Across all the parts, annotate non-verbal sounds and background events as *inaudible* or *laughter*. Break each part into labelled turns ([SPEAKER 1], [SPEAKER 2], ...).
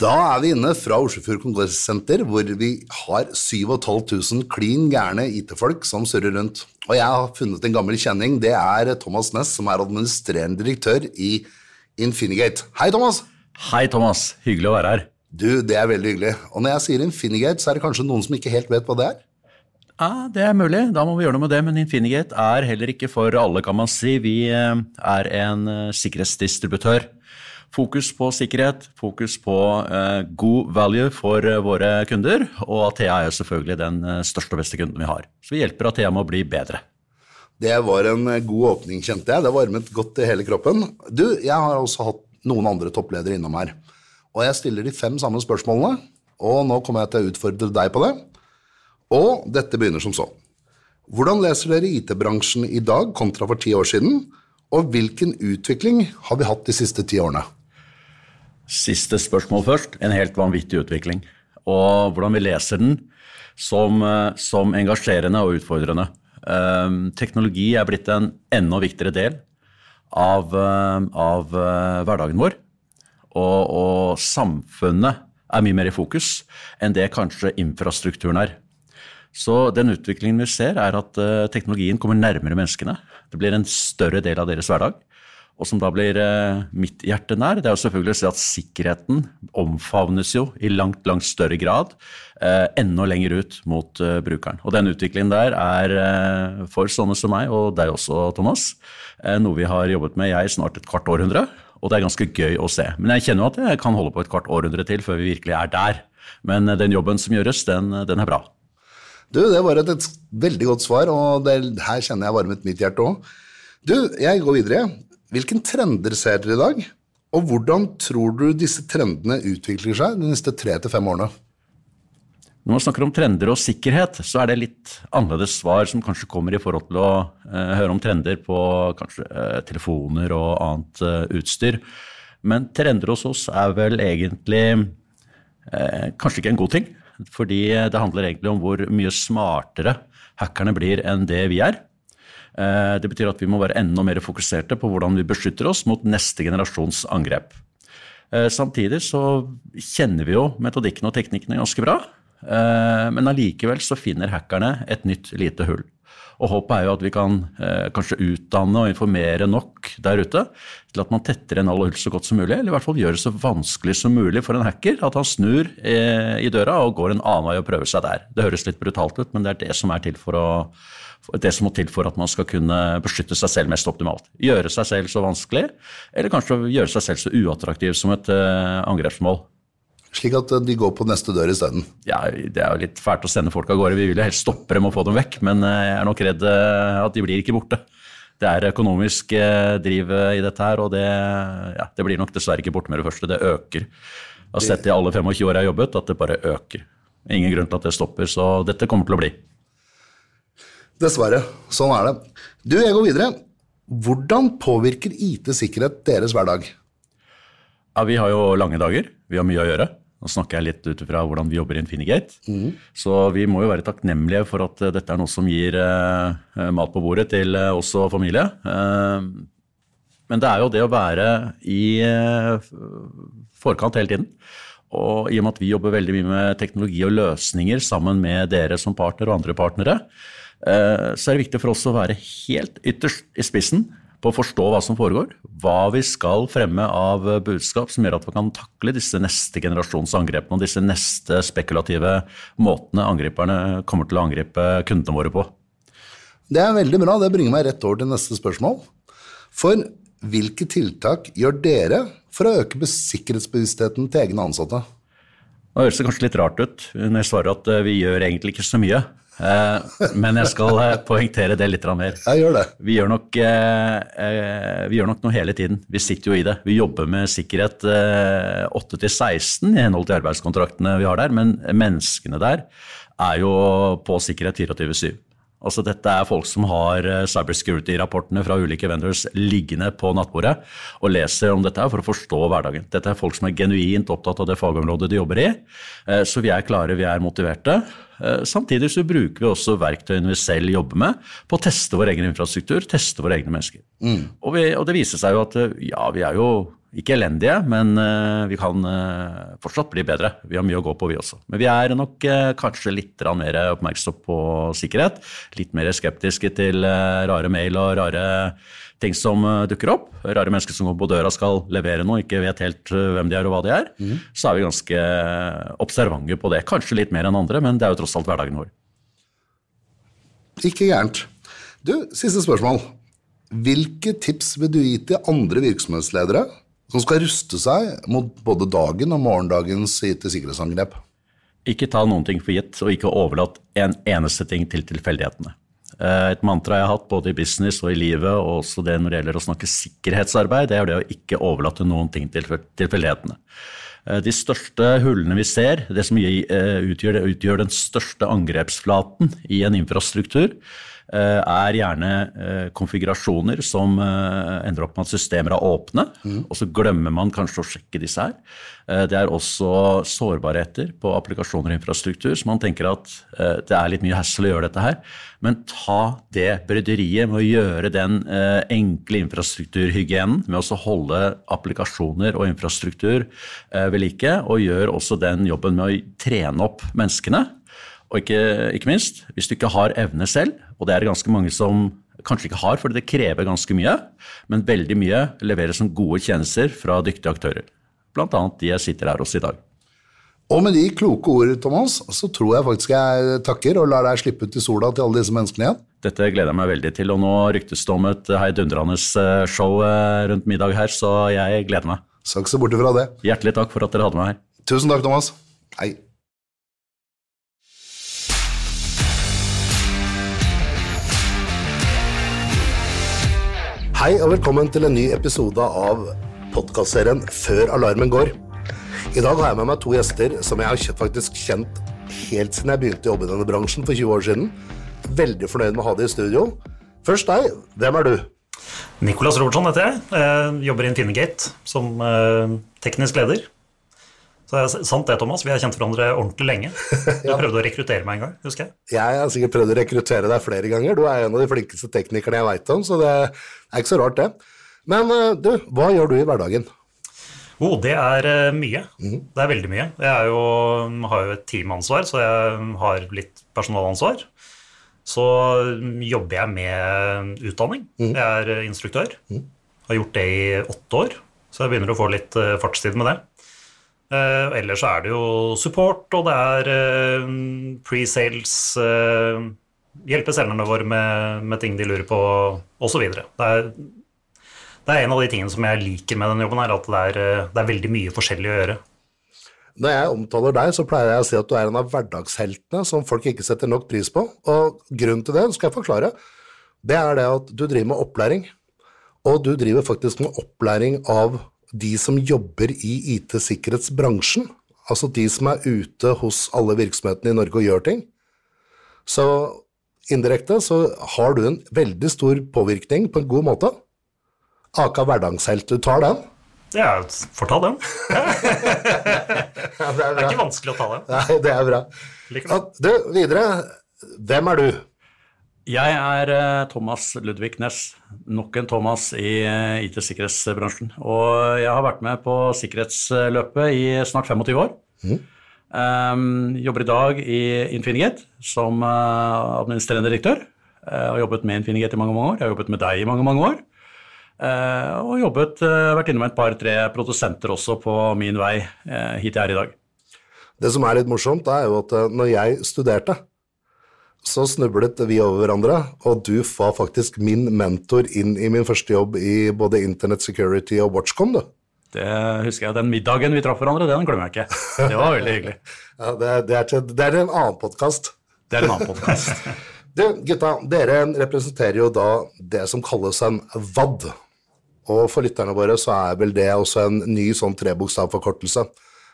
[SPEAKER 1] Da er vi inne fra Oslofjord Kongressenter, hvor vi har 7500 klin gærne IT-folk som surrer rundt. Og jeg har funnet en gammel kjenning. Det er Thomas Næss, som er administrerende direktør i Infinigate. Hei, Thomas.
[SPEAKER 2] Hei, Thomas. Hyggelig å være her.
[SPEAKER 1] Du, det er veldig hyggelig. Og når jeg sier Infinigate, så er det kanskje noen som ikke helt vet hva det er?
[SPEAKER 2] Ja, Det er mulig. Da må vi gjøre noe med det. Men Infinigate er heller ikke for alle, kan man si. Vi eh, er en eh, sikkerhetsdistributør. Fokus på sikkerhet, fokus på eh, god value for eh, våre kunder, og Athea er jo selvfølgelig den eh, største og beste kunden vi har. Så vi hjelper Athea med å bli bedre.
[SPEAKER 1] Det var en eh, god åpning, kjente jeg. Det varmet godt i hele kroppen. Du, jeg har også hatt noen andre toppledere innom her. Og jeg stiller de fem samme spørsmålene, og nå kommer jeg til å utfordre deg på det. Og dette begynner som så. Hvordan leser dere IT-bransjen i dag kontra for ti år siden? Og hvilken utvikling har vi hatt de siste ti årene?
[SPEAKER 2] Siste spørsmål først. En helt vanvittig utvikling. Og hvordan vi leser den som, eh, som engasjerende og utfordrende. Um, teknologi er blitt en enda viktigere del av, uh, av uh, hverdagen vår. Og, og, samfunnet er mye mer i fokus enn det kanskje infrastrukturen er. Så den utviklingen vi ser, er at teknologien kommer nærmere menneskene. Det blir en større del av deres hverdag og som da blir eh, mitt hjerte nær, det er jo selvfølgelig å si at sikkerheten omfavnes jo i langt, langt større grad eh, enda lenger ut mot eh, brukeren. Og den utviklingen der er for sånne som meg, og deg også, Thomas, noe vi har jobbet med jeg snart et kvart århundre, og det er ganske gøy å se. Men jeg kjenner jo at jeg kan holde på et kvart århundre til før vi virkelig er der. Men den jobben som gjøres, den, den er bra.
[SPEAKER 1] Du, det var et, et veldig godt svar, og det, her kjenner jeg varmet mitt hjerte òg. Du, jeg går videre. Hvilke trender ser dere i dag, og hvordan tror du disse trendene utvikler seg de neste tre til fem årene?
[SPEAKER 2] Når man snakker om trender og sikkerhet, så er det litt annerledes svar som kanskje kommer i forhold til å eh, høre om trender på kanskje eh, telefoner og annet eh, utstyr. Men trender hos oss er vel egentlig eh, kanskje ikke en god ting. Fordi det handler egentlig om hvor mye smartere hackerne blir enn det vi er. Eh, det betyr at vi må være enda mer fokuserte på hvordan vi beskytter oss mot neste generasjons angrep. Eh, samtidig så kjenner vi jo metodikken og teknikkene ganske bra. Eh, men allikevel så finner hackerne et nytt lite hull. Og håpet er jo at vi kan eh, kanskje utdanne og informere nok der ute til at man tetter en alle hull så godt som mulig, eller i hvert fall gjør det så vanskelig som mulig for en hacker at han snur eh, i døra og går en annen vei og prøver seg der. Det høres litt brutalt ut, men det er det som er til for å det som må til for at man skal kunne beskytte seg selv mest optimalt. Gjøre seg selv så vanskelig, eller kanskje gjøre seg selv så uattraktiv som et uh, angrepsmål.
[SPEAKER 1] Slik at eh, de går på neste dør isteden?
[SPEAKER 2] Ja, det er jo litt fælt å sende folk av gårde. Vi vil jo helst stoppe dem og få dem vekk, men eh, jeg er nok redd at de blir ikke borte. Det er økonomisk driv i dette her, og det, ja, det blir nok dessverre ikke borte med det første. Det øker. Jeg har sett i alle 25 år jeg har jobbet, at det bare øker. Ingen grunn til at det stopper, så dette kommer til å bli.
[SPEAKER 1] Dessverre. Sånn er det. Du, jeg går videre. Hvordan påvirker IT-sikkerhet deres hverdag?
[SPEAKER 2] Ja, Vi har jo lange dager. Vi har mye å gjøre. Nå snakker jeg litt ut ifra hvordan vi jobber i Infinigate. Mm. Så vi må jo være takknemlige for at uh, dette er noe som gir eh, mat på bordet til eh, oss og familie. men det er jo det å være i forkant hele tiden. Og i og med at vi jobber veldig mye med teknologi og løsninger sammen med dere som partner og andre partnere, Eh, så er det viktig for oss å være helt ytterst i spissen på å forstå hva som foregår, hva vi skal fremme av budskap som gjør at vi kan takle disse neste generasjons angrepene og disse neste spekulative måtene angriperne kommer til å angripe kundene våre på.
[SPEAKER 1] Det er veldig bra. Det bringer meg rett over til neste spørsmål. For hvilke tiltak gjør dere for å øke sikkerhetsbevisstheten til egne ansatte?
[SPEAKER 2] Det høres kanskje litt rart ut når jeg svarer at eh, vi gjør egentlig ikke så mye. Eh, men jeg skal eh, poengtere det litt mer.
[SPEAKER 1] Jeg gjør det.
[SPEAKER 2] Vi gjør, nok, eh, vi gjør nok noe hele tiden. Vi sitter jo i det. Vi jobber med sikkerhet 8 16 i henhold til arbeidskontraktene vi har der, men menneskene der er jo på sikkerhet 24-7. Altså Dette er folk som har eh, cybersecurity-rapportene fra ulike vendors liggende på nattbordet og leser om dette for å forstå hverdagen. Dette er folk som er genuint opptatt av det fagområdet de jobber i. Eh, så vi er klare, vi er motiverte. Eh, samtidig så bruker vi også verktøyene vi selv jobber med på å teste vår egen infrastruktur, teste våre egne mennesker. Mm. Og, vi, og, det viser seg jo at ja, vi er jo Ikke elendige, men eh, vi kan eh, fortsatt bli bedre. Vi har mye å gå på, vi også. Men vi er nok eh, kanskje litt mer oppmerksom på sikkerhet. Litt mer skeptiske til rare mail og rare ting som dukker opp. Rare mennesker som går på døra skal levere noe, ikke vet helt hvem de er og hva de er. Mm. Så er vi ganske observante på det. Kanskje litt mer enn andre, men det er jo tross alt hverdagen vår.
[SPEAKER 1] Ikke gærent. Du, siste spørsmål. Hvilke tips vil du gi til andre virksomhetsledere som skal ruste seg mot både dagen og morgendagens IT-sikkerhetsangrep?
[SPEAKER 2] Ikke ta noen ting for gitt, og ikke overlat en eneste ting til tilfeldighetene. Eh, et mantra jeg har hatt både i business og i livet, og også det når det gjelder å snakke sikkerhetsarbeid, det er det å ikke overlate noen ting til tilfeldighetene. Eh, de største hullene vi ser, det som utgjør, utgjør, utgjør den største angrepsflaten i en infrastruktur, Eh, er gjerne eh, konfigurasjoner som eh, ender opp med at systemer er åpne, mm. og så glemmer man kanskje å sjekke disse her. Det er også sårbarheter på applikasjoner og infrastruktur, så man tenker at det er litt mye hassle å gjøre dette her. Men ta det bryderiet med å gjøre den enkle infrastrukturhygienen med å holde applikasjoner og infrastruktur ved like, og gjør også den jobben med å trene opp menneskene og ikke, ikke, minst, hvis du ikke har evne selv, og det er det ganske mange som kanskje ikke har, fordi det krever ganske mye, men veldig mye leveres som gode tjenester fra dyktige aktører. Annet de jeg sitter her hos i dag.
[SPEAKER 1] Og med de kloke ord, Thomas, så tror jeg faktisk jeg takker og lar deg slippe ut i sola til alle disse menneskene igjen.
[SPEAKER 2] Dette gleder jeg meg veldig til, og nå ryktes det om et heidundrende eh, show eh, rundt middag her, så jeg gleder meg.
[SPEAKER 1] Skal ikke se bort fra det.
[SPEAKER 2] Hjertelig takk for at dere hadde meg her.
[SPEAKER 1] Tusen takk, Thomas. Hei. Hei og velkommen til en ny episode av podkastserien Før alarmen går. I dag har jeg med meg to gjester som jeg har faktisk kjent helt siden jeg begynte å jobbe i denne bransjen for 20 år siden. Veldig fornøyd med å ha dem i studio. Først deg. Hvem er du?
[SPEAKER 3] Nicolas Robertson heter jeg. jeg jobber i Infinigate som eh, teknisk leder. Så det er sant det, Thomas. Vi har kjent hverandre ordentlig lenge. *laughs* Du ja. prøvde å rekruttere meg en gang, husker jeg.
[SPEAKER 1] Jeg har sikkert prøvd å rekruttere deg flere ganger. Du er en av de flinkeste teknikerne jeg veit om, så det er ikke så rart, det. Men eh, du, hva gjør du i hverdagen?
[SPEAKER 3] Oh, det er eh, mye. Mm. Det er veldig mye. Jeg jo, har jo et teamansvar, så jeg har litt personalansvar. Så jobber jeg med utdanning. Mm. Jeg er eh, instruktør. Mm. Har gjort det i åtte år, så jeg begynner å få litt fartstid med det. Uh, ellers er det jo support, og det er uh, pre-sales uh, Hjelpe selgerne våre med, med, ting de lurer på, osv. Det, er, det er en av de tingene som jeg liker med denne jobben, her, at det er, det er veldig mye forskjellig å gjøre.
[SPEAKER 1] Når jeg omtaler deg, så pleier jeg å si at du er en av hverdagsheltene som folk ikke setter nok pris på. Og grunnen til det skal jeg forklare. Det er det at du driver med opplæring. Og du driver faktisk med opplæring av de som jobber i IT-sikkerhetsbransjen, altså de som er ute hos alle virksomhetene i Norge og gjør ting. Så indirekte så har du en veldig stor påvirkning på en god måte. Aka hverdagshelt, du tar den?
[SPEAKER 3] Ja, får ta den. *laughs* det, er det, er ikke vanskelig å ta den.
[SPEAKER 1] Nei, det er bra. Du, videre. Hvem er du?
[SPEAKER 2] Jeg er eh, Thomas Ludvig Næss, nok en Thomas i eh, IT-sikkerhetsbransjen. Og jeg har vært med på sikkerhetsløpet i snart 25 år. Mm. Um, jobber i dag i Infinigate som uh, administrerende direktør. Jeg har jobbet med Infinigate i mange mange år. Jeg har jobbet med deg i mange mange år. Uh, og jobbet, uh, vært innom et par-tre produsenter også på min vei hit jeg er i dag.
[SPEAKER 1] Det som er litt morsomt, er jo at når jeg studerte, så snublet vi over hverandre, og du var faktisk min mentor inn i min første jobb i både Internet Security og Watchcom, du.
[SPEAKER 2] Det husker jeg. Den middagen vi traff hverandre, den glemmer jeg ikke. Det var veldig hyggelig. *laughs*
[SPEAKER 1] ja, det, er, det, er til, det, er en annen podkast.
[SPEAKER 2] Det er en annen podkast. *laughs*
[SPEAKER 1] du, gutta, dere representerer jo da det som kalles en VAD. Og for lytterne våre så er vel det også en ny sånn trebokstavforkortelse.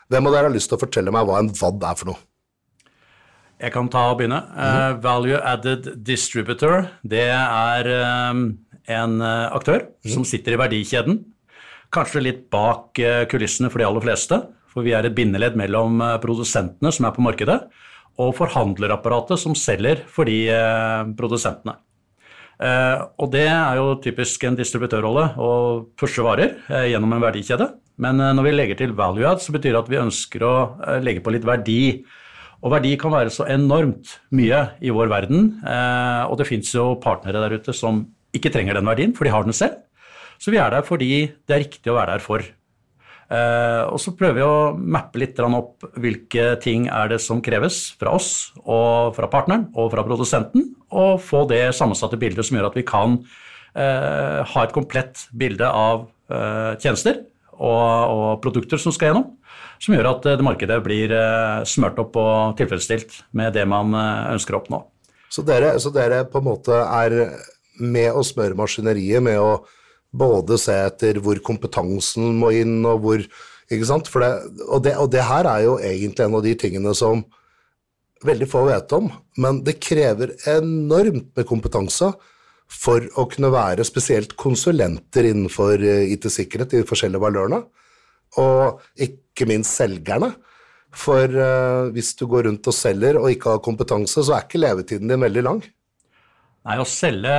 [SPEAKER 1] Hvem av dere har lyst til å fortelle meg hva en VAD er for noe?
[SPEAKER 2] Jeg kan ta og begynne. Uh, value Added Distributor, det er um, en uh, aktør mm. som sitter i verdikjeden. Kanskje litt bak uh, kulissene for de aller fleste, for vi er et bindeledd mellom produsentene som er på markedet, og forhandlerapparatet som selger for de produsentene. Eh, og det er jo typisk en distributørrolle å pushe varer eh, gjennom en verdikjede. Men eh, når vi legger til value add, så betyr det at vi ønsker å eh, legge på litt verdi. Og verdi kan være så enormt mye i vår verden, eh, og det fins jo partnere der ute som ikke trenger den verdien, for de har den selv. Så vi er der fordi det er riktig å være der for. Eh, og så prøver vi å mappe litt opp hvilke ting er det som kreves fra oss og fra partneren og fra produsenten, og få det sammensatte bildet som gjør at vi kan eh, ha et komplett bilde av tjenester og, og, produkter som skal gjennom, som gjør at det markedet blir smørt opp og tilfredsstilt med det man ønsker å oppnå.
[SPEAKER 1] Så dere, så dere på en måte er med å smøre maskineriet med å både se etter hvor kompetansen må inn, og hvor Ikke sant? Det, og, det, og det her er jo egentlig en av de tingene som veldig få vet om, men det krever enormt med kompetanse for å kunne være spesielt konsulenter innenfor eh, IT-sikkerhet i de forskjellige valørene, og ikke minst selgerne. For uh, hvis du går rundt og selger og ikke har kompetanse, så er ikke levetiden din veldig lang.
[SPEAKER 2] Nei, Å selge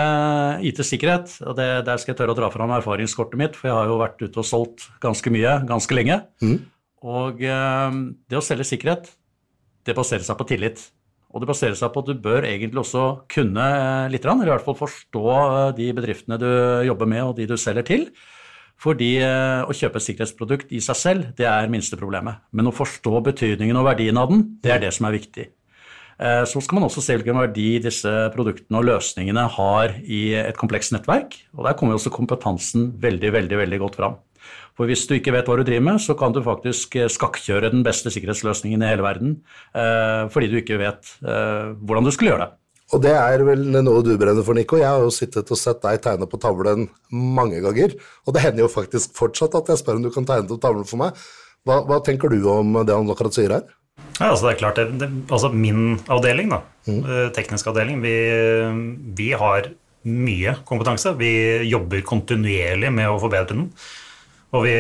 [SPEAKER 2] IT-sikkerhet, og det, der skal jeg tørre å dra fram erfaringskortet mitt, for jeg har jo vært ute og solgt ganske mye ganske lenge. Mm. Og uh, det å selge sikkerhet, det baserer seg på tillit. Og det baserer seg på at du bør egentlig også kunne eh, litt, eller i hvert fall forstå de bedriftene du jobber med og de du selger til. Fordi eh, å kjøpe et sikkerhetsprodukt i seg selv, det er minste problemet. Men å forstå betydningen og verdien av den, det er det som er viktig. Eh, så skal man også se hvilken verdi disse produktene og løsningene har i et komplekst nettverk. Og der kommer også kompetansen veldig, veldig, veldig godt fram. For hvis du ikke vet hva du driver med, så kan du faktisk eh, skakkjøre den beste sikkerhetsløsningen i hele verden fordi du ikke vet hvordan du skulle gjøre det.
[SPEAKER 1] Og det er vel noe du brenner for, Nico. Jeg har jo sittet og sett deg tegne på tavlen mange ganger. Og det hender jo faktisk fortsatt at jeg spør om du kan tegne på tavlen for meg. Hva, hva tenker du om det han akkurat sier her?
[SPEAKER 3] Ja, altså det er klart, det, det, altså Min avdeling, da, mm. Eh, teknisk avdeling, vi, vi, har mye kompetanse. Vi jobber kontinuerlig med å forbedre den. Og vi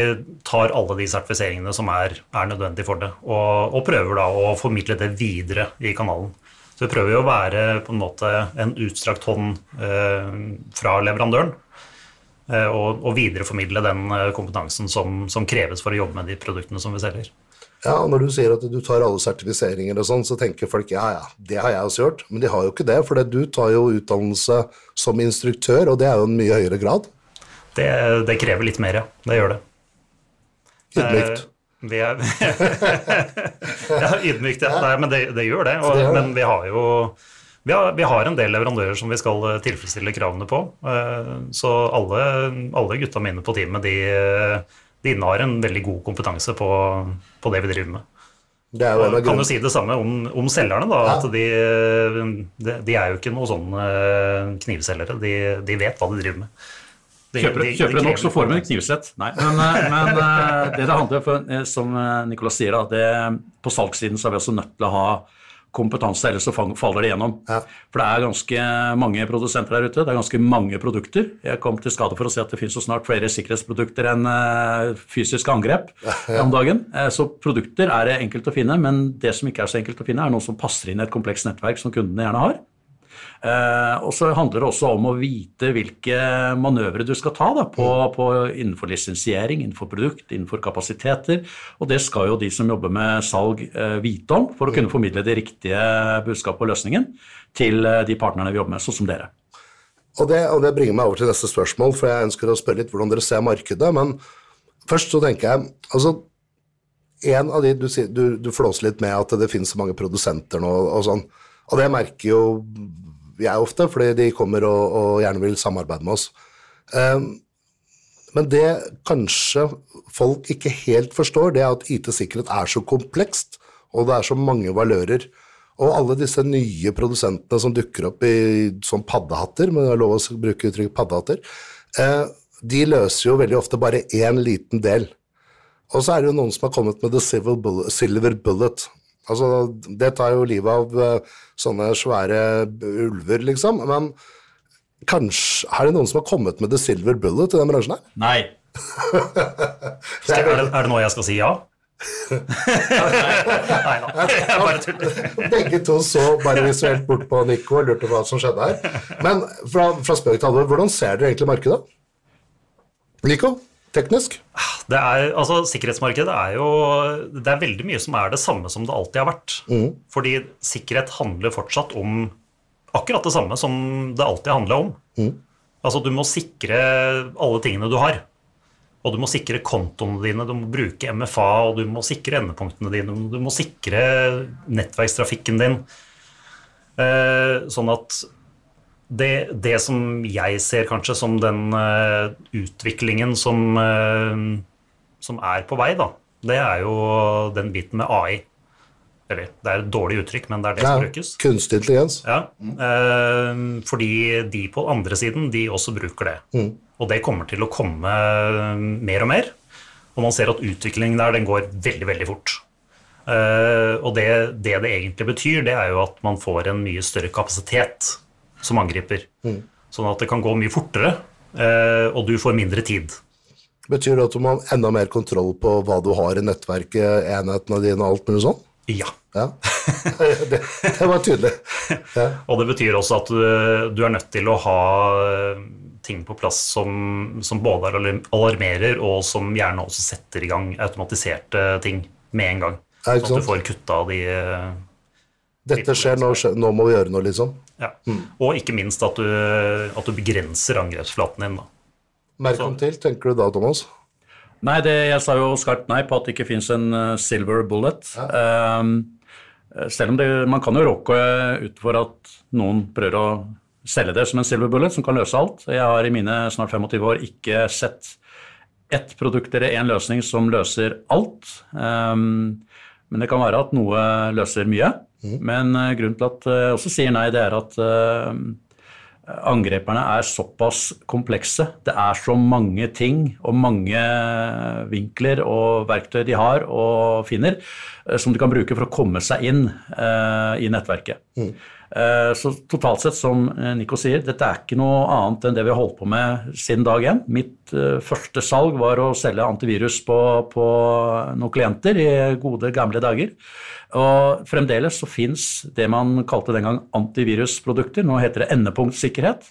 [SPEAKER 3] tar alle de sertifiseringene som er, er nødvendig for det, og, og, prøver da å formidle det videre i kanalen. Så vi prøver jo å være på en måte en utstrakt hånd eh, fra leverandøren. Eh, og, og videreformidle den eh, kompetansen som, som kreves for å jobbe med de produktene som vi selger.
[SPEAKER 1] Ja, og Når du sier at du tar alle sertifiseringer og sånn, så tenker folk ja, ja, det har jeg også gjort. Men de har jo ikke det, for du tar jo utdannelse som instruktør, og det er jo en mye høyere grad.
[SPEAKER 3] Det, det krever litt mer, ja. Det gjør det.
[SPEAKER 1] Ydmykt.
[SPEAKER 3] Eh, er, *laughs* ja, ydmykt, ja. Nei, men det, det gjør det. Og, det gjør. Men vi har jo vi har, vi har, en del leverandører som vi skal eh, tilfredsstille kravene på. Eh, så alle, alle gutta mine på teamet, de de innehar en veldig god kompetanse på, på det vi driver med. Det og kan jo si det samme om, om selgerne. da, ja. at de, de, de, er jo ikke noen sånne knivselgere. De, de, vet hva de driver med.
[SPEAKER 2] De, kjøper, kjøper nok, så får du en knivsett. Nei, men, eh, men, eh, det det handler om, eh, som Nicolas sier, at det, på salgssiden så er vi også nødt til å ha kompetanse, ellers så faller det gjennom. Ja. For det er ganske mange produsenter der ute, det er ganske mange produkter. Jeg kom til skade for å si at det finnes så snart flere sikkerhetsprodukter enn fysiske angrep ja, ja. om dagen. Så produkter er det enkelt å finne, men det som ikke er så enkelt å finne, er noe som passer inn i et komplekst nettverk som kundene gjerne har. Uh, og så handler det også om å vite hvilke manøvre du skal ta da, på, på, innenfor lisensiering, innenfor produkt, innenfor kapasiteter. Og det skal jo de som jobber med salg uh, vite om, for å kunne formidle det riktige budskapet og løsningen til uh, de partnerne vi jobber med, sånn som dere.
[SPEAKER 1] Og det, og det, bringer meg over til neste spørsmål, for jeg ønsker å spørre litt hvordan dere ser markedet. Men først så tenker jeg altså en av de, Du, du, du flåser litt med at det finnes så mange produsenter nå, og sånn. Og det merker jo jeg ofte, fordi de kommer og, og, gjerne vil samarbeide med oss. Um, men det kanskje folk ikke helt forstår, det er at IT-sikkerhet er så komplekst, og det er så mange valører. Og alle disse nye produsentene som dukker opp i sånn paddehatter, men det er lov å bruke uttrykket paddehatter, eh, de løser jo veldig ofte bare én liten del. Og så er det jo noen som har kommet med the silver bullet. Altså, det tar jo livet av uh, sånne svære ulver, liksom. Men kanskje Er det noen som har kommet med the silver bullet i den bransjen her?
[SPEAKER 3] Nei. *laughs* er, det, er, det, noe jeg skal si ja? Nei da, jeg bare tuller. *laughs*
[SPEAKER 1] Begge to så bare visuelt bort på Nico og lurte på hva som skjedde her. Men fra, fra spøk til alvor, hvordan ser dere egentlig markedet? Nico, teknisk?
[SPEAKER 3] Det er, altså, sikkerhetsmarkedet er jo Det er veldig mye som er det samme som det alltid har vært. Fordi sikkerhet handler fortsatt om akkurat det samme som det alltid handla om. Altså, du må sikre alle tingene du har. Og du må sikre kontoene dine, du må bruke MFA, og du må sikre endepunktene dine, du må sikre nettverkstrafikken din. Eh, sånn at det, det som jeg ser kanskje som den uh, utviklingen som, uh, som er på vei, da, det er jo den biten med AI. Eller det er et dårlig uttrykk, men det er det som brukes.
[SPEAKER 1] Kunstig intelligens.
[SPEAKER 3] Ja, uh, fordi de på andre siden, de også bruker det. Og det kommer til å komme mer og mer. Og man ser at utviklingen der, den går veldig, veldig fort. Og det, det det egentlig betyr, det er jo at man får en mye større kapasitet som angriper. Sånn at det kan gå mye fortere, eh, og du får mindre tid.
[SPEAKER 1] Betyr det at du må ha enda mer kontroll på hva du har i nettverket, enhetene dine og alt mulig sånn?
[SPEAKER 3] Ja.
[SPEAKER 1] Ja, *laughs* det, det var tydelig. Ja. *laughs*
[SPEAKER 3] Og det betyr også at du, du er nødt til å ha eh, ting på plass som, som både alarmerer, og som gjerne også setter i gang automatiserte ting med en gang.
[SPEAKER 1] Ja,
[SPEAKER 3] Sånn at du får kutta de eh,
[SPEAKER 1] Dette skjer, nå, nå må vi gjøre noe, liksom.
[SPEAKER 3] Ja. Og ikke minst at du, at du begrenser angrepsflaten din. Da.
[SPEAKER 1] Merk om til, tenker du da, Thomas?
[SPEAKER 2] Nei, det, jeg sa jo skarpt nei på at det ikke fins en eh, silver bullet. Ehm, selv om det, man kan jo råke ut for at noen prøver å selge det som en silver bullet som kan løse alt. Jeg har i mine snart 25 år ikke sett ett produkt eller én løsning som løser alt. Um, men det kan være at noe løser mye. Men uh, grunnen til at jeg også sier nei, det er at uh, angreperne er såpass komplekse. Det er så mange ting og mange vinkler og verktøy de har og finner, eh, som de kan bruke for å komme seg inn uh, i nettverket. Eh, så totalt sett, som eh, Nico sier, dette er ikke noe annet enn det vi har holdt på med siden dag én. Mitt uh, første salg var å selge antivirus på, på noen klienter i gode, gamle dager. Og fremdeles så fins det man kalte den gang antivirusprodukter. Nå heter det endepunktsikkerhet.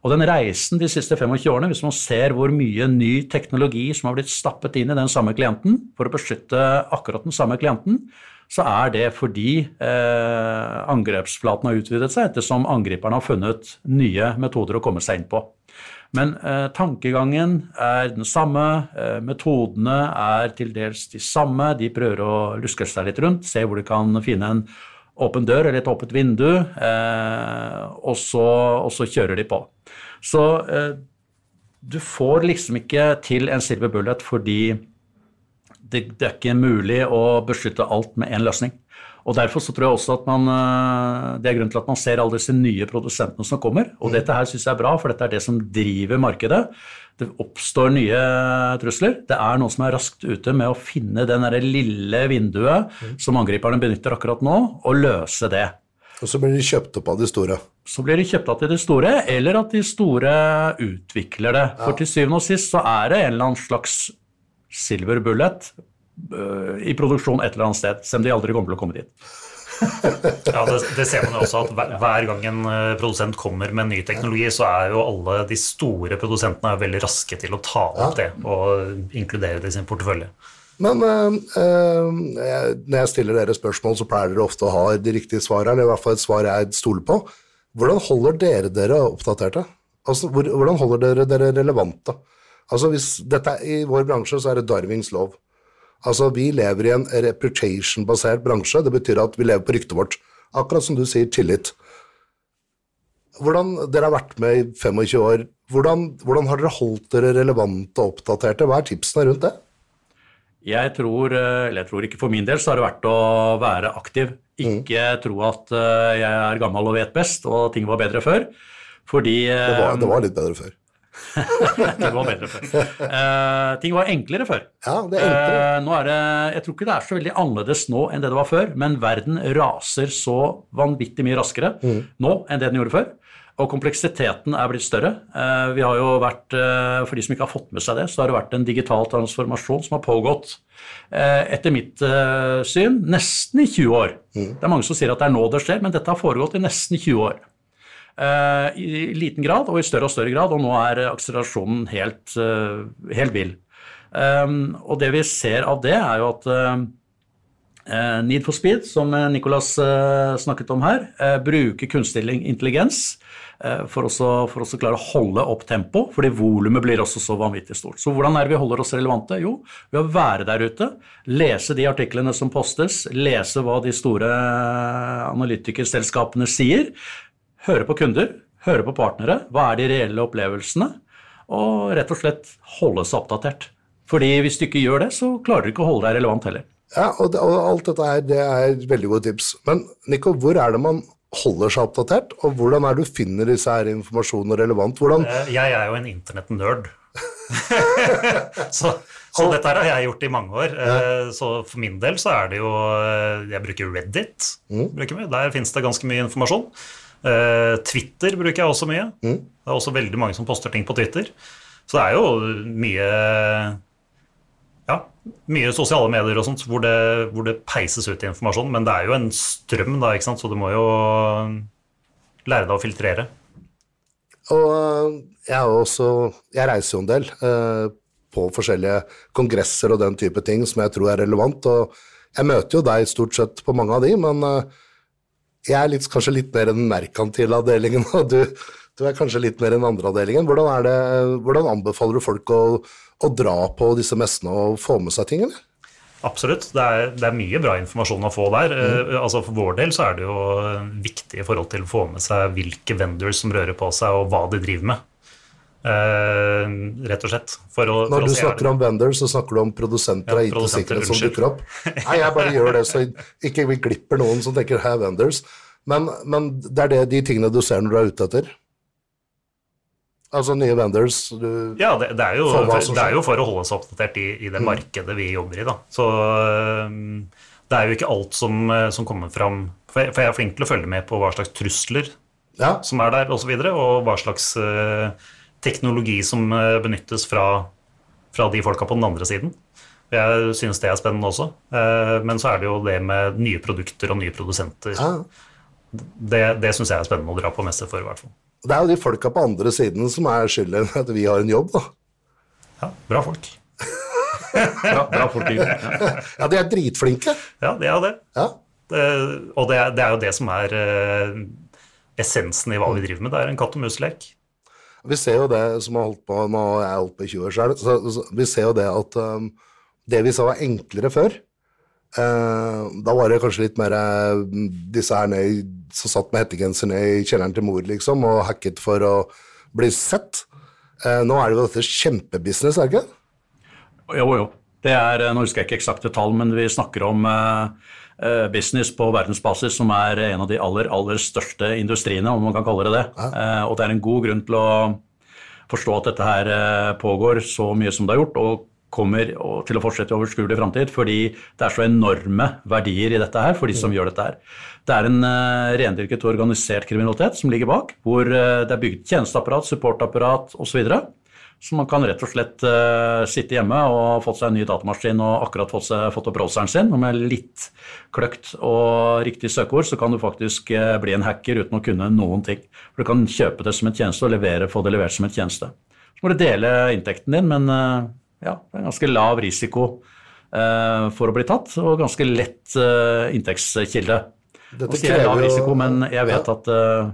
[SPEAKER 2] Og den reisen de siste 25 årene, hvis man ser hvor mye ny teknologi som har blitt stappet inn i den samme klienten for å beskytte akkurat den samme klienten, så er det fordi eh, angrepsflaten har utvidet seg ettersom angriperne har funnet nye metoder å komme seg inn på. Men eh, tankegangen er den samme, eh, metodene er til dels de samme. De prøver å luske seg litt rundt, se hvor de kan finne en åpen dør eller et åpent vindu, eh, og, så, og så kjører de på. Så eh, du får liksom ikke til en silver bullet fordi det, det er ikke mulig å beskytte alt med én løsning. Og Derfor så tror jeg også at man, eh, det er grunnen til at man ser alle disse nye produsentene som kommer. Og dette her syns jeg er bra, for dette er det som driver markedet. Det oppstår nye trusler. Det er noen som er raskt ute med å finne det lille vinduet som angriperne benytter akkurat nå, og løse det.
[SPEAKER 1] Og så blir de kjøpt opp av de store.
[SPEAKER 2] Så blir de kjøpt av til de store, eller at de store utvikler det. For til syvende og sist så er det en eller annen slags silver bullet øh, i produksjon et eller annet sted, selv om de aldri kommer til å komme dit. *laughs*
[SPEAKER 3] Ja, det, det ser man jo også at hver, hver gang en eh, produsent kommer med ny teknologi, så er jo alle de store produsentene er veldig raske til å ta opp det og inkludere det i sin portefølje.
[SPEAKER 1] Men øh, øh, når jeg stiller dere spørsmål, så pleier dere ofte å ha de riktige svarene, eller i hvert fall et svar jeg stoler på. Hvordan holder dere dere oppdaterte? Altså, hvor, hvordan holder dere dere relevante? Altså, hvis dette er, I vår bransje så er det Darwins lov. Altså, Vi lever i en reputation-basert bransje. Det betyr at vi lever på ryktet vårt. Akkurat som du sier, tillit. Hvordan, dere har vært med i 25 år. Hvordan, hvordan har dere holdt dere relevante og oppdaterte? Hva er tipsene rundt det?
[SPEAKER 2] Jeg tror, øh, eller jeg tror ikke for min del, så har det vært å være aktiv. Ikke tro at øh, jeg er gammel og vet best, og ting var bedre før. Fordi øh,
[SPEAKER 1] Det var, det var litt bedre før. *laughs*
[SPEAKER 2] ting var bedre før. Uh, ting var enklere før.
[SPEAKER 1] Ja, det er enklere.
[SPEAKER 2] Uh, nå er det, jeg tror ikke det er så veldig annerledes nå enn det det var før, men verden raser så vanvittig mye raskere nå enn det den gjorde før. Og kompleksiteten er blitt større. Uh, vi har jo vært, For de som ikke har fått med seg det, så har det vært en digital transformasjon som har pågått, etter mitt syn, nesten i 20 år. Mm. Det er mange som sier at det er nå det skjer, men dette har foregått i nesten 20 år. I liten grad og i større og større grad, og nå er akselerasjonen helt, helt vill. Og det vi ser av det, er jo at Need for speed, som Nicolas snakket om her, bruker kunstig intelligens Eh, for å klare å holde opp tempo, fordi volumet blir også så vanvittig stort. Så hvordan er det vi holder oss relevante? Jo, ved å være der ute, lese de artiklene som postes, lese hva de store analytikerselskapene sier, høre på kunder, høre på partnere, hva er de reelle opplevelsene, og rett og slett holde seg oppdatert. Fordi hvis du ikke gjør det, så klarer du ikke å holde deg relevant heller.
[SPEAKER 1] Ja, og, det, og alt dette her, det er veldig gode tips. Men Nico, hvor er det man holder seg oppdatert, og hvordan er det du finner disse her informasjonene relevant? Hvordan
[SPEAKER 3] eh, jeg er jo en internett-nerd. *laughs* så, så, dette her har jeg gjort i mange år. Ja. Eh, så for min del så er det jo eh, Jeg bruker Reddit. Mm. Bruker Der finnes det ganske mye informasjon. Twitter bruker jeg også mye. Mm. Det er også veldig mange som poster ting på Twitter. Så det er jo mye ja, mye sosiale medier og sånt hvor det, hvor det, peises ut informasjon. Men det er jo en strøm, da, ikke sant? så du må jo lære deg å filtrere.
[SPEAKER 1] Og eh, jeg, også, jeg reiser jo en del eh, på forskjellige kongresser og den type ting som jeg tror er relevant. Og jeg møter jo deg stort sett på mange av de, men eh, jeg er litt, kanskje litt mer enn merkantil avdelingen, og du, du, er kanskje litt mer enn andre avdelingen. Hvordan, det, hvordan anbefaler du folk å å dra på disse messene og få med seg ting, eller?
[SPEAKER 3] Absolutt. Det er, det er, mye bra informasjon å få der. Mm. Uh, altså For vår del så er det jo viktig i forhold til å få med seg hvilke vendors som rører på seg, og hva de driver med. Uh, rett og slett.
[SPEAKER 1] For å, Når for du snakker om vendors, så snakker du om produsenter av ja, IT-sikkerhet som dukker opp. Nei, jeg bare gjør det så ikke vi glipper noen som tenker 'have vendors'. Men, men det er det, de tingene du ser når du er ute etter? Altså nye vendors?
[SPEAKER 3] ja, det, det, er jo, det, er jo, for å holde seg oppdatert i, i det mm. markedet vi jobber i. Da. Så det er jo ikke alt som, som kommer fram For jeg, for jeg, er flink til å følge med på hva slags trusler ja. som er der, osv., og, så videre, og hva slags uh, teknologi som uh, benyttes fra, fra, de folka på den andre siden. Jeg synes det er spennende også. Uh, men så er det jo det med nye produkter og nye produsenter. Ja. Det, det syns jeg er spennende å dra på messe for, i hvert fall.
[SPEAKER 1] Det er jo de folka på andre siden som er skylden at vi har en jobb, da.
[SPEAKER 3] Ja, bra folk. *laughs*
[SPEAKER 2] bra, bra folk ja.
[SPEAKER 1] ja, de er dritflinke.
[SPEAKER 3] Ja, de er det. Ja. det og det er, det er, jo det som er uh, essensen i hva vi driver med. Det er en katt og mus-lek.
[SPEAKER 1] Vi ser jo det som har holdt på Nå har jeg holdt på i 20 år sjøl, så, så, vi ser jo det at um, det vi sa var enklere før, uh, da var det kanskje litt mer uh, disse her nede som satt med hettegenserne i kjelleren til mor liksom, og hacket for å bli sett. Uh, nå er det jo dette kjempebusiness, er det ikke?
[SPEAKER 2] Jo, jo. Det er, nå husker jeg ikke eksakte tall, men vi snakker om eh, business på verdensbasis som er en av de aller, aller største industriene, om man kan kalle det det. Eh, og det er en god grunn til å forstå at dette her eh, pågår så mye som det har gjort, og kommer til å fortsette i overskuelig framtid, fordi det er så enorme verdier i dette her for de som mm. gjør dette her. Det er en uh, rendyrket organisert kriminalitet som ligger bak, hvor uh, det er bygd tjenesteapparat, supportapparat osv. Så, så man kan rett og slett uh, sitte hjemme og fått seg en ny datamaskin og akkurat fått, seg, fått opp browseren sin, og med litt kløkt og riktig søkeord så kan du faktisk bli en hacker uten å kunne noen ting. For du kan kjøpe det som en tjeneste og levere, få det levert som en tjeneste. Så må du dele inntekten din, men ja, det er en ganske lav risiko uh, for å bli tatt, og ganske lett uh, inntektskilde. Dette krever jo... lav risiko, men jeg vet ja. at uh,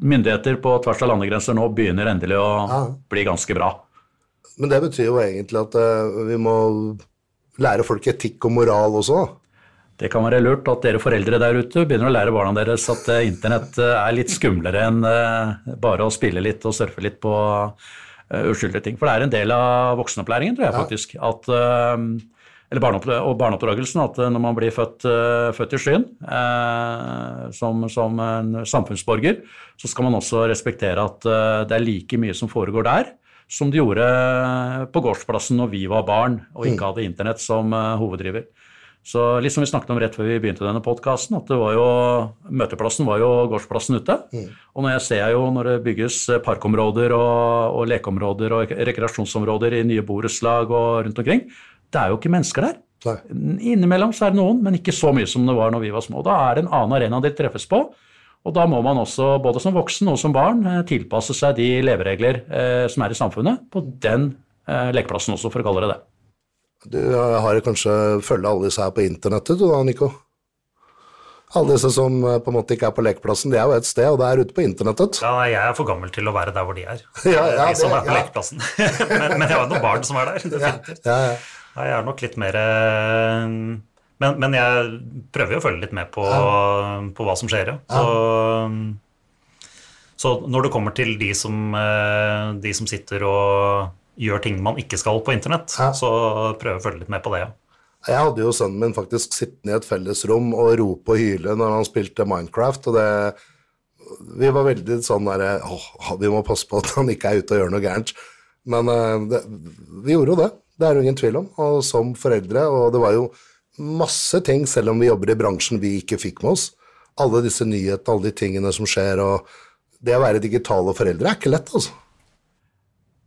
[SPEAKER 2] myndigheter på tvers av landegrenser nå begynner endelig å ja. bli ganske bra.
[SPEAKER 1] Men det betyr jo egentlig at vi må lære folk etikk og moral også?
[SPEAKER 2] Det kan være lurt at dere foreldre der ute begynner å lære barna deres at internett er litt skumlere enn bare å spille litt og surfe litt på uh, uskyldige ting. For det er en del av voksenopplæringen, tror jeg faktisk. At, uh, eller og barneoppdragelsen, at uh, når man blir født, født i skyen som, som, en samfunnsborger, så skal man også respektere at det er like mye som foregår der, som det gjorde på gårdsplassen når vi var barn og ikke mm. hadde internett som hoveddriver. Så litt som vi snakket om rett før vi begynte denne podkasten, at det var jo, møteplassen var jo gårdsplassen ute. Og når jeg ser jo når det bygges parkområder og, og lekeområder og rekreasjonsområder i nye borettslag og rundt omkring, det er jo ikke mennesker der.
[SPEAKER 1] Nei.
[SPEAKER 2] Innimellom så er det noen, men ikke så mye som det var når vi var små. Da er det en annen arena de treffes på. Og da må man også, både som voksen og som barn, eh, tilpasse seg de leveregler eh, som er i samfunnet, på den eh, lekeplassen også, for å kalle det det.
[SPEAKER 1] Du eh, har kanskje følge alle disse her på internettet, du da, Nico? Alle disse som eh, på en måte ikke er på lekeplassen, de er jo et sted, og det er ute på internettet.
[SPEAKER 3] Ja, nei, jeg er for gammel til å være der hvor de er.
[SPEAKER 1] Ja, ja,
[SPEAKER 3] de som
[SPEAKER 1] det-
[SPEAKER 3] er på
[SPEAKER 1] ja.
[SPEAKER 3] lekeplassen. *laughs* men, men jeg har jo noen barn som er der. definitivt.
[SPEAKER 1] Ja, ja.
[SPEAKER 3] Nei, jeg er nok litt mer eh, men, men jeg prøver jo å følge litt med på, på hva som skjer, ja. Så, så når det kommer til de som, eh, de som sitter og gjør ting man ikke skal på internett,
[SPEAKER 1] Ja.
[SPEAKER 3] så prøver jeg å følge litt med på det, ja.
[SPEAKER 1] Jeg hadde jo sønnen min faktisk sittende i et fellesrom og rope og hyle når han spilte Minecraft, og det Vi var veldig sånn derre Å, vi må passe på at han ikke er ute og gjør noe gærent. Men eh, det, vi gjorde jo det. Det er det ingen tvil om. Og som foreldre, og det var jo masse ting, selv om vi jobber i bransjen, vi ikke fikk med oss. Alle disse nyhetene, alle de tingene som skjer, og det å være digitale foreldre er ikke lett, altså.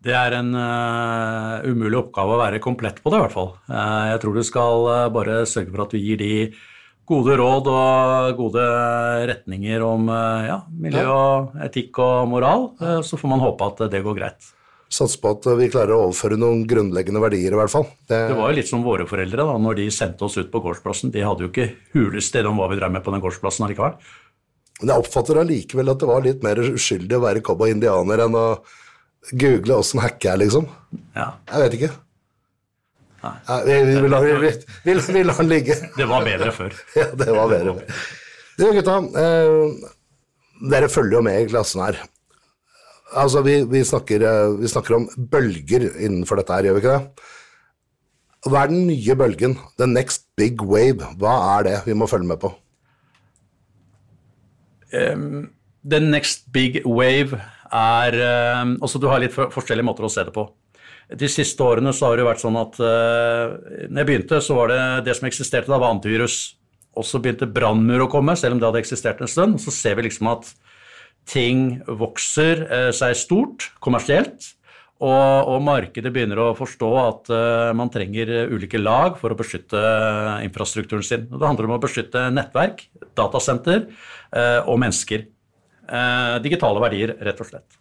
[SPEAKER 2] Det er en uh, umulig oppgave å være komplett på det, i hvert fall. Uh, jeg tror du skal uh, bare sørge for at du gir de gode råd og gode retninger om ja, miljø og etikk og moral. Så får man håpe at det går greit.
[SPEAKER 1] Satser på at vi klarer å overføre noen grunnleggende verdier, i hvert fall. Det,
[SPEAKER 2] Det var jo litt som våre foreldre da når de sendte oss ut på gårdsplassen. De hadde jo ikke hulested om hva vi drev med på den gårdsplassen allikevel.
[SPEAKER 1] Men jeg oppfatter allikevel at det var litt mer uskyldig å være cowboy-indianer enn å google åssen hacke er, liksom.
[SPEAKER 2] Ja,
[SPEAKER 1] Jeg vet ikke. Nei, vi, vi, vi, lar- vi, vi, vi, lar den ligge. *laughs*
[SPEAKER 2] Det var bedre før. *laughs*
[SPEAKER 1] Ja, det var bedre. Du, gutta. Eh, dere følger jo med i klassen her. Altså, vi, vi, snakker, eh, vi snakker om bølger innenfor dette her, gjør vi ikke det? Hva er den nye bølgen? The next big wave. Hva er det vi må følge med på?
[SPEAKER 2] The next big wave er um, Altså, du har litt for, forskjellige måter å se det på. De siste årene så har det vært sånn at uh, når jeg begynte, så var det det som eksisterte da, var antivirus. Og så begynte brannmur å komme, selv om det hadde eksistert en stund. Så ser vi liksom at ting vokser eh, seg stort kommersielt. Og, og markedet begynner å forstå at uh, man trenger eh, ulike lag for å beskytte infrastrukturen sin. Det handler om å beskytte nettverk, datasenter uh, og mennesker. Uh, digitale verdier, rett og slett.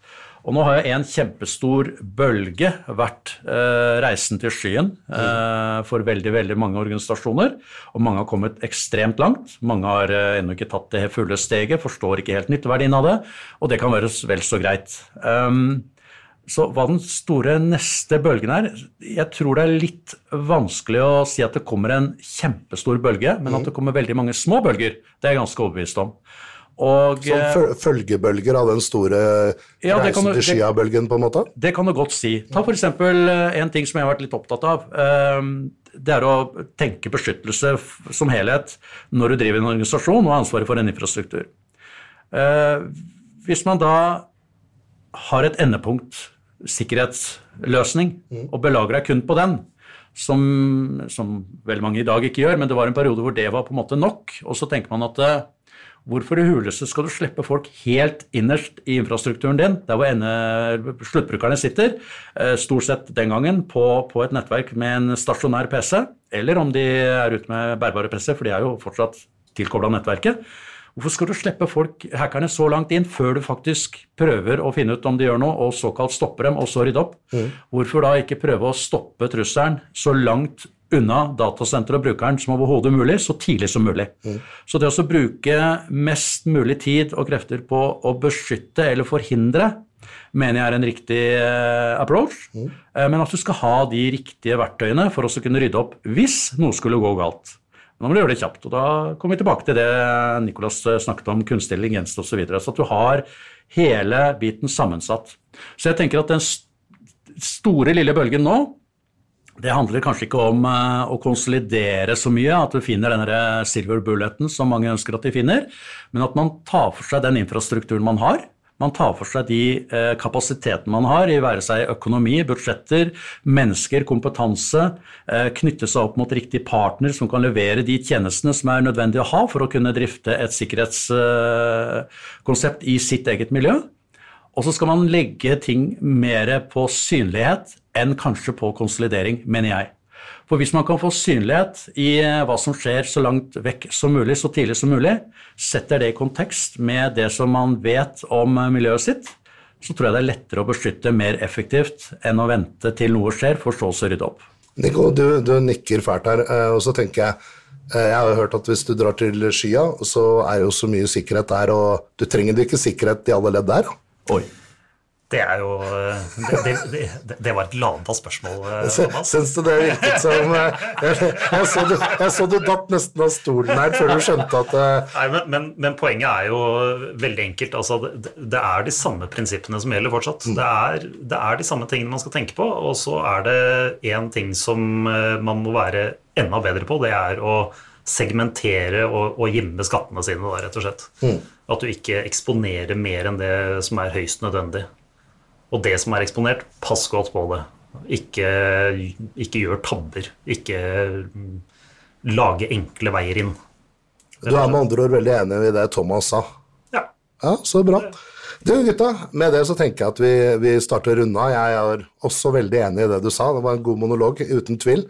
[SPEAKER 2] Og nå har jo en kjempestor bølge vært eh, reisen til skyen eh, for veldig veldig mange organisasjoner. Og mange har kommet ekstremt langt. Mange har eh, ennå ikke tatt det fulle steget, forstår ikke helt nytteverdien av det. Og det kan være vel så greit. Um, så hva den store neste bølgen er Jeg tror det er litt vanskelig å si at det kommer en kjempestor bølge, men at det kommer veldig mange små bølger, det er jeg ganske overbevist om. Og
[SPEAKER 1] Som
[SPEAKER 2] eh,
[SPEAKER 1] følgebølger av den store
[SPEAKER 2] Ja,
[SPEAKER 1] reisen
[SPEAKER 2] du-
[SPEAKER 1] til Skia-bølgen, på en måte?
[SPEAKER 2] Det kan du godt si. Ta f.eks. en ting som jeg har vært litt opptatt av. Ehm, Det er å tenke beskyttelse som helhet når du driver en organisasjon og har ansvaret for en infrastruktur. Eh, Hvis man da har et endepunkt, sikkerhetsløsning, og belager deg kun på den, som, som veldig mange i dag ikke gjør, men det var en periode hvor det var på en måte nok, og så tenker man at eh, Hvorfor i huleste skal du slippe folk helt innerst i infrastrukturen din, der hvor ende, sluttbrukerne sitter, eh, stort sett den gangen på, på et nettverk med en stasjonær PC, eller om de er ute med bærbare PC, for de er jo fortsatt tilkobla nettverket. Hvorfor skal du slippe folk, hackerne så langt inn før du faktisk prøver å finne ut om de gjør noe, og såkalt stopper dem, og så rydde opp? Hvorfor da ikke prøve å stoppe trusselen så langt unna datasenteret og brukeren som overhodet mulig, så tidlig som mulig. Så det å bruke mest mulig tid og krefter på å beskytte eller forhindre, mener jeg er en riktig eh, approach. Mm. Men at du skal ha de riktige verktøyene for å kunne rydde opp hvis noe skulle gå galt. Nå må du gjøre det kjapt. og Da kommer vi tilbake til det Nicolas eh, snakket om, kunstig intelligens osv. Så, videre, så at du har hele biten sammensatt. Så jeg tenker at den st- store, lille bølgen nå det handler kanskje ikke om eh, å konsolidere så mye, at du finner denne silver bulleten som mange ønsker at de finner, men at man tar for seg den infrastrukturen man har, Man tar for seg de eh, kapasitetene man har, i være seg økonomi, budsjetter, mennesker, kompetanse. Eh, knytte seg opp mot riktig partner som kan levere de tjenestene som er nødvendig å ha for å kunne drifte et sikkerhetskonsept i sitt eget miljø. Og så skal man legge ting mer på synlighet enn kanskje på konsolidering, mener jeg. For hvis man kan få synlighet i eh, hva som skjer så langt vekk som mulig, så tidlig som mulig, setter det i kontekst med det som man vet om eh, miljøet sitt, så tror jeg det er lettere å beskytte mer effektivt enn å vente til noe skjer, for så å rydde opp.
[SPEAKER 1] Nico, du, du nikker fælt her, eh, og så tenker jeg jeg har hørt at hvis du drar til skya, så er jo så mye sikkerhet der, og du trenger ikke sikkerhet i alle ledd der.
[SPEAKER 2] Oi.
[SPEAKER 3] Det er jo Det, det, det, det var et lada spørsmål,
[SPEAKER 1] eh, Thomas. Syns du det virket som eh, jeg, jeg, så du, jeg, så du, datt nesten av stolen her før du skjønte at
[SPEAKER 3] eh, Nei, men, men, men, poenget er jo veldig enkelt. Altså, det, er de samme prinsippene som gjelder fortsatt. Mm. Det er, det er de samme tingene man skal tenke på, og så er det én ting som man må være enda bedre på. Det er å segmentere og, og gjemme skattene sine, da, rett og slett. Mm. At du ikke eksponerer mer enn det som er høyst nødvendig. Og det som er eksponert, pass godt på det. Ikke, ikke gjør tabber. Ikke mm, lage enkle veier inn.
[SPEAKER 1] Du er med andre ord veldig enig i det Thomas sa?
[SPEAKER 3] Ja.
[SPEAKER 1] Ja, Så bra. Du gutta, med det så tenker jeg at vi, vi starter unna. Jeg er også veldig enig i det du sa. Det var en god monolog, uten tvil.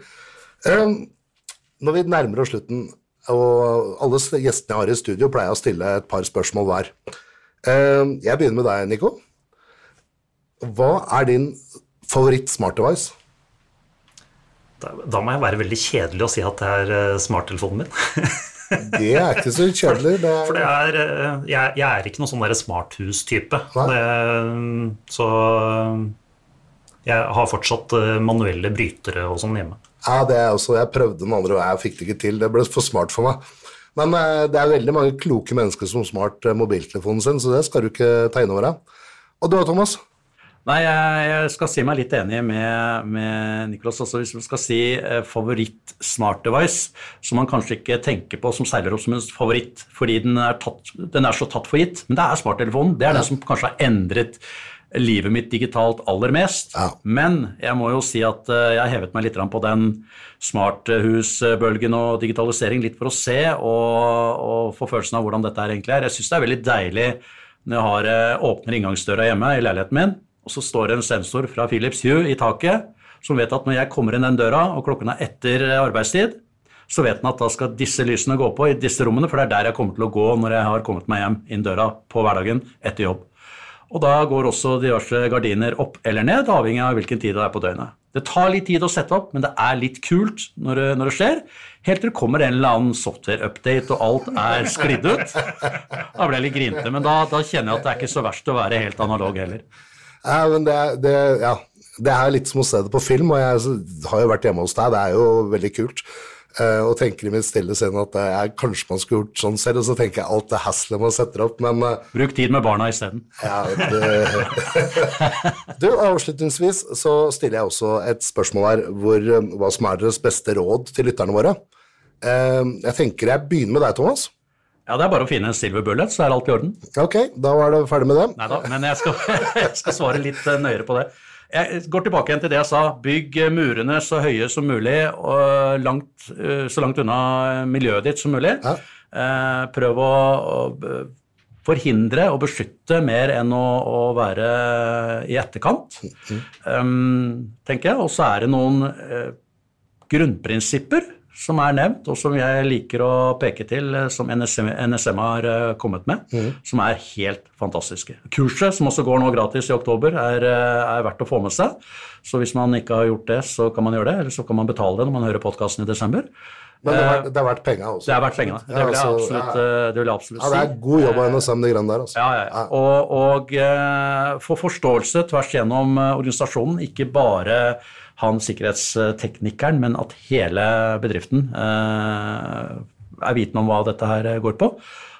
[SPEAKER 1] Um, når vi nærmer oss slutten, og alle gjestene jeg har i studio, pleier å stille et par spørsmål hver. Um, jeg begynner med deg, Nico. Hva er din favoritt-smart device?
[SPEAKER 3] Da, da, må jeg være veldig kjedelig og si at det er uh, smarttelefonen min. *laughs*
[SPEAKER 1] det er ikke så kjedelig.
[SPEAKER 3] Det er... For det er, uh, jeg, jeg, er ikke noen sånn smarthus-type. Så jeg har fortsatt manuelle brytere og sånn hjemme.
[SPEAKER 1] Ja, det er også, Jeg prøvde den andre, og jeg fikk det ikke til. Det ble for smart for meg. Men det er veldig mange kloke mennesker som har smart mobiltelefonen sin, så det skal du ikke ta inn over deg. Og du da, Thomas?
[SPEAKER 2] Nei, jeg skal si meg litt enig med, med Nicholas. Også hvis man skal si eh, favoritt-smart device, som man kanskje ikke tenker på som seiler opp som en favoritt fordi den er, tatt, den er så tatt for gitt. Men det er smarttelefonen. Det er ja. den som kanskje har endret livet mitt digitalt aller mest. Ja. Men jeg må jo si at eh, jeg har hevet meg litt på den smarthusbølgen og digitalisering litt for å se og, og få følelsen av hvordan dette er egentlig er. Jeg syns det er veldig deilig når jeg har eh, åpner inngangsdøra hjemme i leiligheten min og så står det en sensor fra Philips Hue i taket som vet at når jeg kommer inn den døra, og klokken er etter arbeidstid, så vet den at da skal disse lysene gå på i disse rommene, for det er der jeg kommer til å gå når jeg har kommet meg hjem inn døra på hverdagen etter jobb. Og da går også diverse gardiner opp eller ned, avhengig av hvilken tid det er på døgnet. Det tar litt tid å sette opp, men det er litt kult når det, når det skjer. Helt til det kommer en eller annen software-update og alt er sklidd ut. Da blir jeg litt grinete, men da, da kjenner jeg at det er ikke så verst å være helt analog heller.
[SPEAKER 1] Ja, men det, det, ja, det er litt som å se det på film, og jeg har jo vært hjemme hos deg. Det er jo veldig kult. Og tenker i mitt stille sinn at uh, kanskje man skulle gjort sånn selv, og så tenker jeg alt det haslet man setter opp, men uh,
[SPEAKER 2] Bruk tid med barna isteden.
[SPEAKER 1] Ja, *laughs* du, avslutningsvis så stiller jeg også et spørsmål her hvor, hva som er deres beste råd til lytterne våre. jeg tenker jeg begynner med deg, Thomas.
[SPEAKER 2] Ja, det er bare å finne en silver bullet, så er alt i orden.
[SPEAKER 1] Ok, da var det ferdig med det.
[SPEAKER 2] Neida, men jeg skal, *laughs* jeg skal svare litt eh, nøyere på det. Jeg går tilbake igjen til det jeg sa. Bygg murene så høye som mulig og langt, eh, så langt unna miljøet ditt som mulig. Ja. Eh, prøv å, å, forhindre og beskytte mer enn å, å være i etterkant, mm. um, tenker jeg. Og så er det noen uh, grunnprinsipper som er nevnt, og som jeg liker å peke til, eh, som NSM, NSM har eh, kommet med, mm. som er helt fantastiske. Kurset, som også går nå gratis i oktober, er, eh, er, verdt å få med seg. Så hvis man ikke har gjort det, så kan man gjøre det, eller så kan man betale det når man hører podkasten i desember.
[SPEAKER 1] Men det er verdt, det er verdt penga også.
[SPEAKER 2] Det er verdt penga. Det, vil jeg altså, absolutt, det vil jeg absolutt
[SPEAKER 1] si. Ja, det er god jobb av NSM, de greiene der. Altså.
[SPEAKER 2] Ja, ja, ja. Og, og få forståelse tvers gjennom organisasjonen, ikke bare han sikkerhetsteknikeren, men at hele bedriften eh, er viten om hva dette her går på.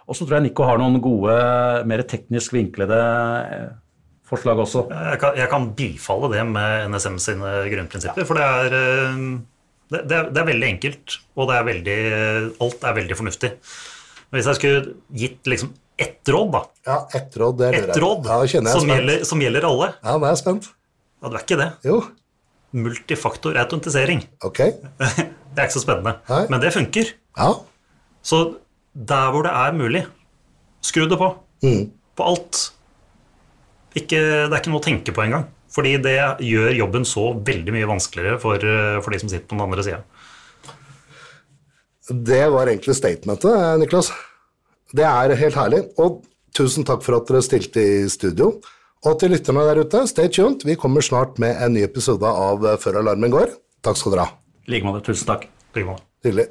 [SPEAKER 2] Og så tror jeg Nico har noen gode, mer teknisk vinklede eh, forslag også.
[SPEAKER 3] Jeg kan, jeg kan bifalle det med NSM sine grunnprinsipper, ja. for det er, eh, det, det, er, det er, veldig enkelt, og det er veldig, alt er veldig fornuftig. Hvis jeg skulle gitt liksom ett råd, da.
[SPEAKER 1] Ja, ett råd. Det lurer jeg på.
[SPEAKER 3] råd
[SPEAKER 1] Ja, jeg
[SPEAKER 3] som, gjelder, som gjelder alle.
[SPEAKER 1] Ja, nå er jeg spent.
[SPEAKER 3] Ja, det er ikke det.
[SPEAKER 1] Jo,
[SPEAKER 3] Multifaktor autentisering.
[SPEAKER 1] ok. *laughs*
[SPEAKER 3] Det er ikke så spennende,
[SPEAKER 1] Hei.
[SPEAKER 3] men det funker.
[SPEAKER 1] Ja,
[SPEAKER 3] Så der hvor det er mulig, skru det på.
[SPEAKER 1] Mm.
[SPEAKER 3] På alt. Ikke, det er ikke noe å tenke på engang. Fordi det gjør jobben så veldig mye vanskeligere for, eh, for de som sitter på den andre sida.
[SPEAKER 1] det var egentlig statementet, eh, Niklas. Det er helt herlig. Og tusen takk for at dere stilte i studio. Og til lytterne der ute, stay tuned. Vi kommer snart med en ny episode av eh, Før alarmen går. Takk skal dere ha.
[SPEAKER 2] I like måte. Tusen takk.
[SPEAKER 1] Hyggelig.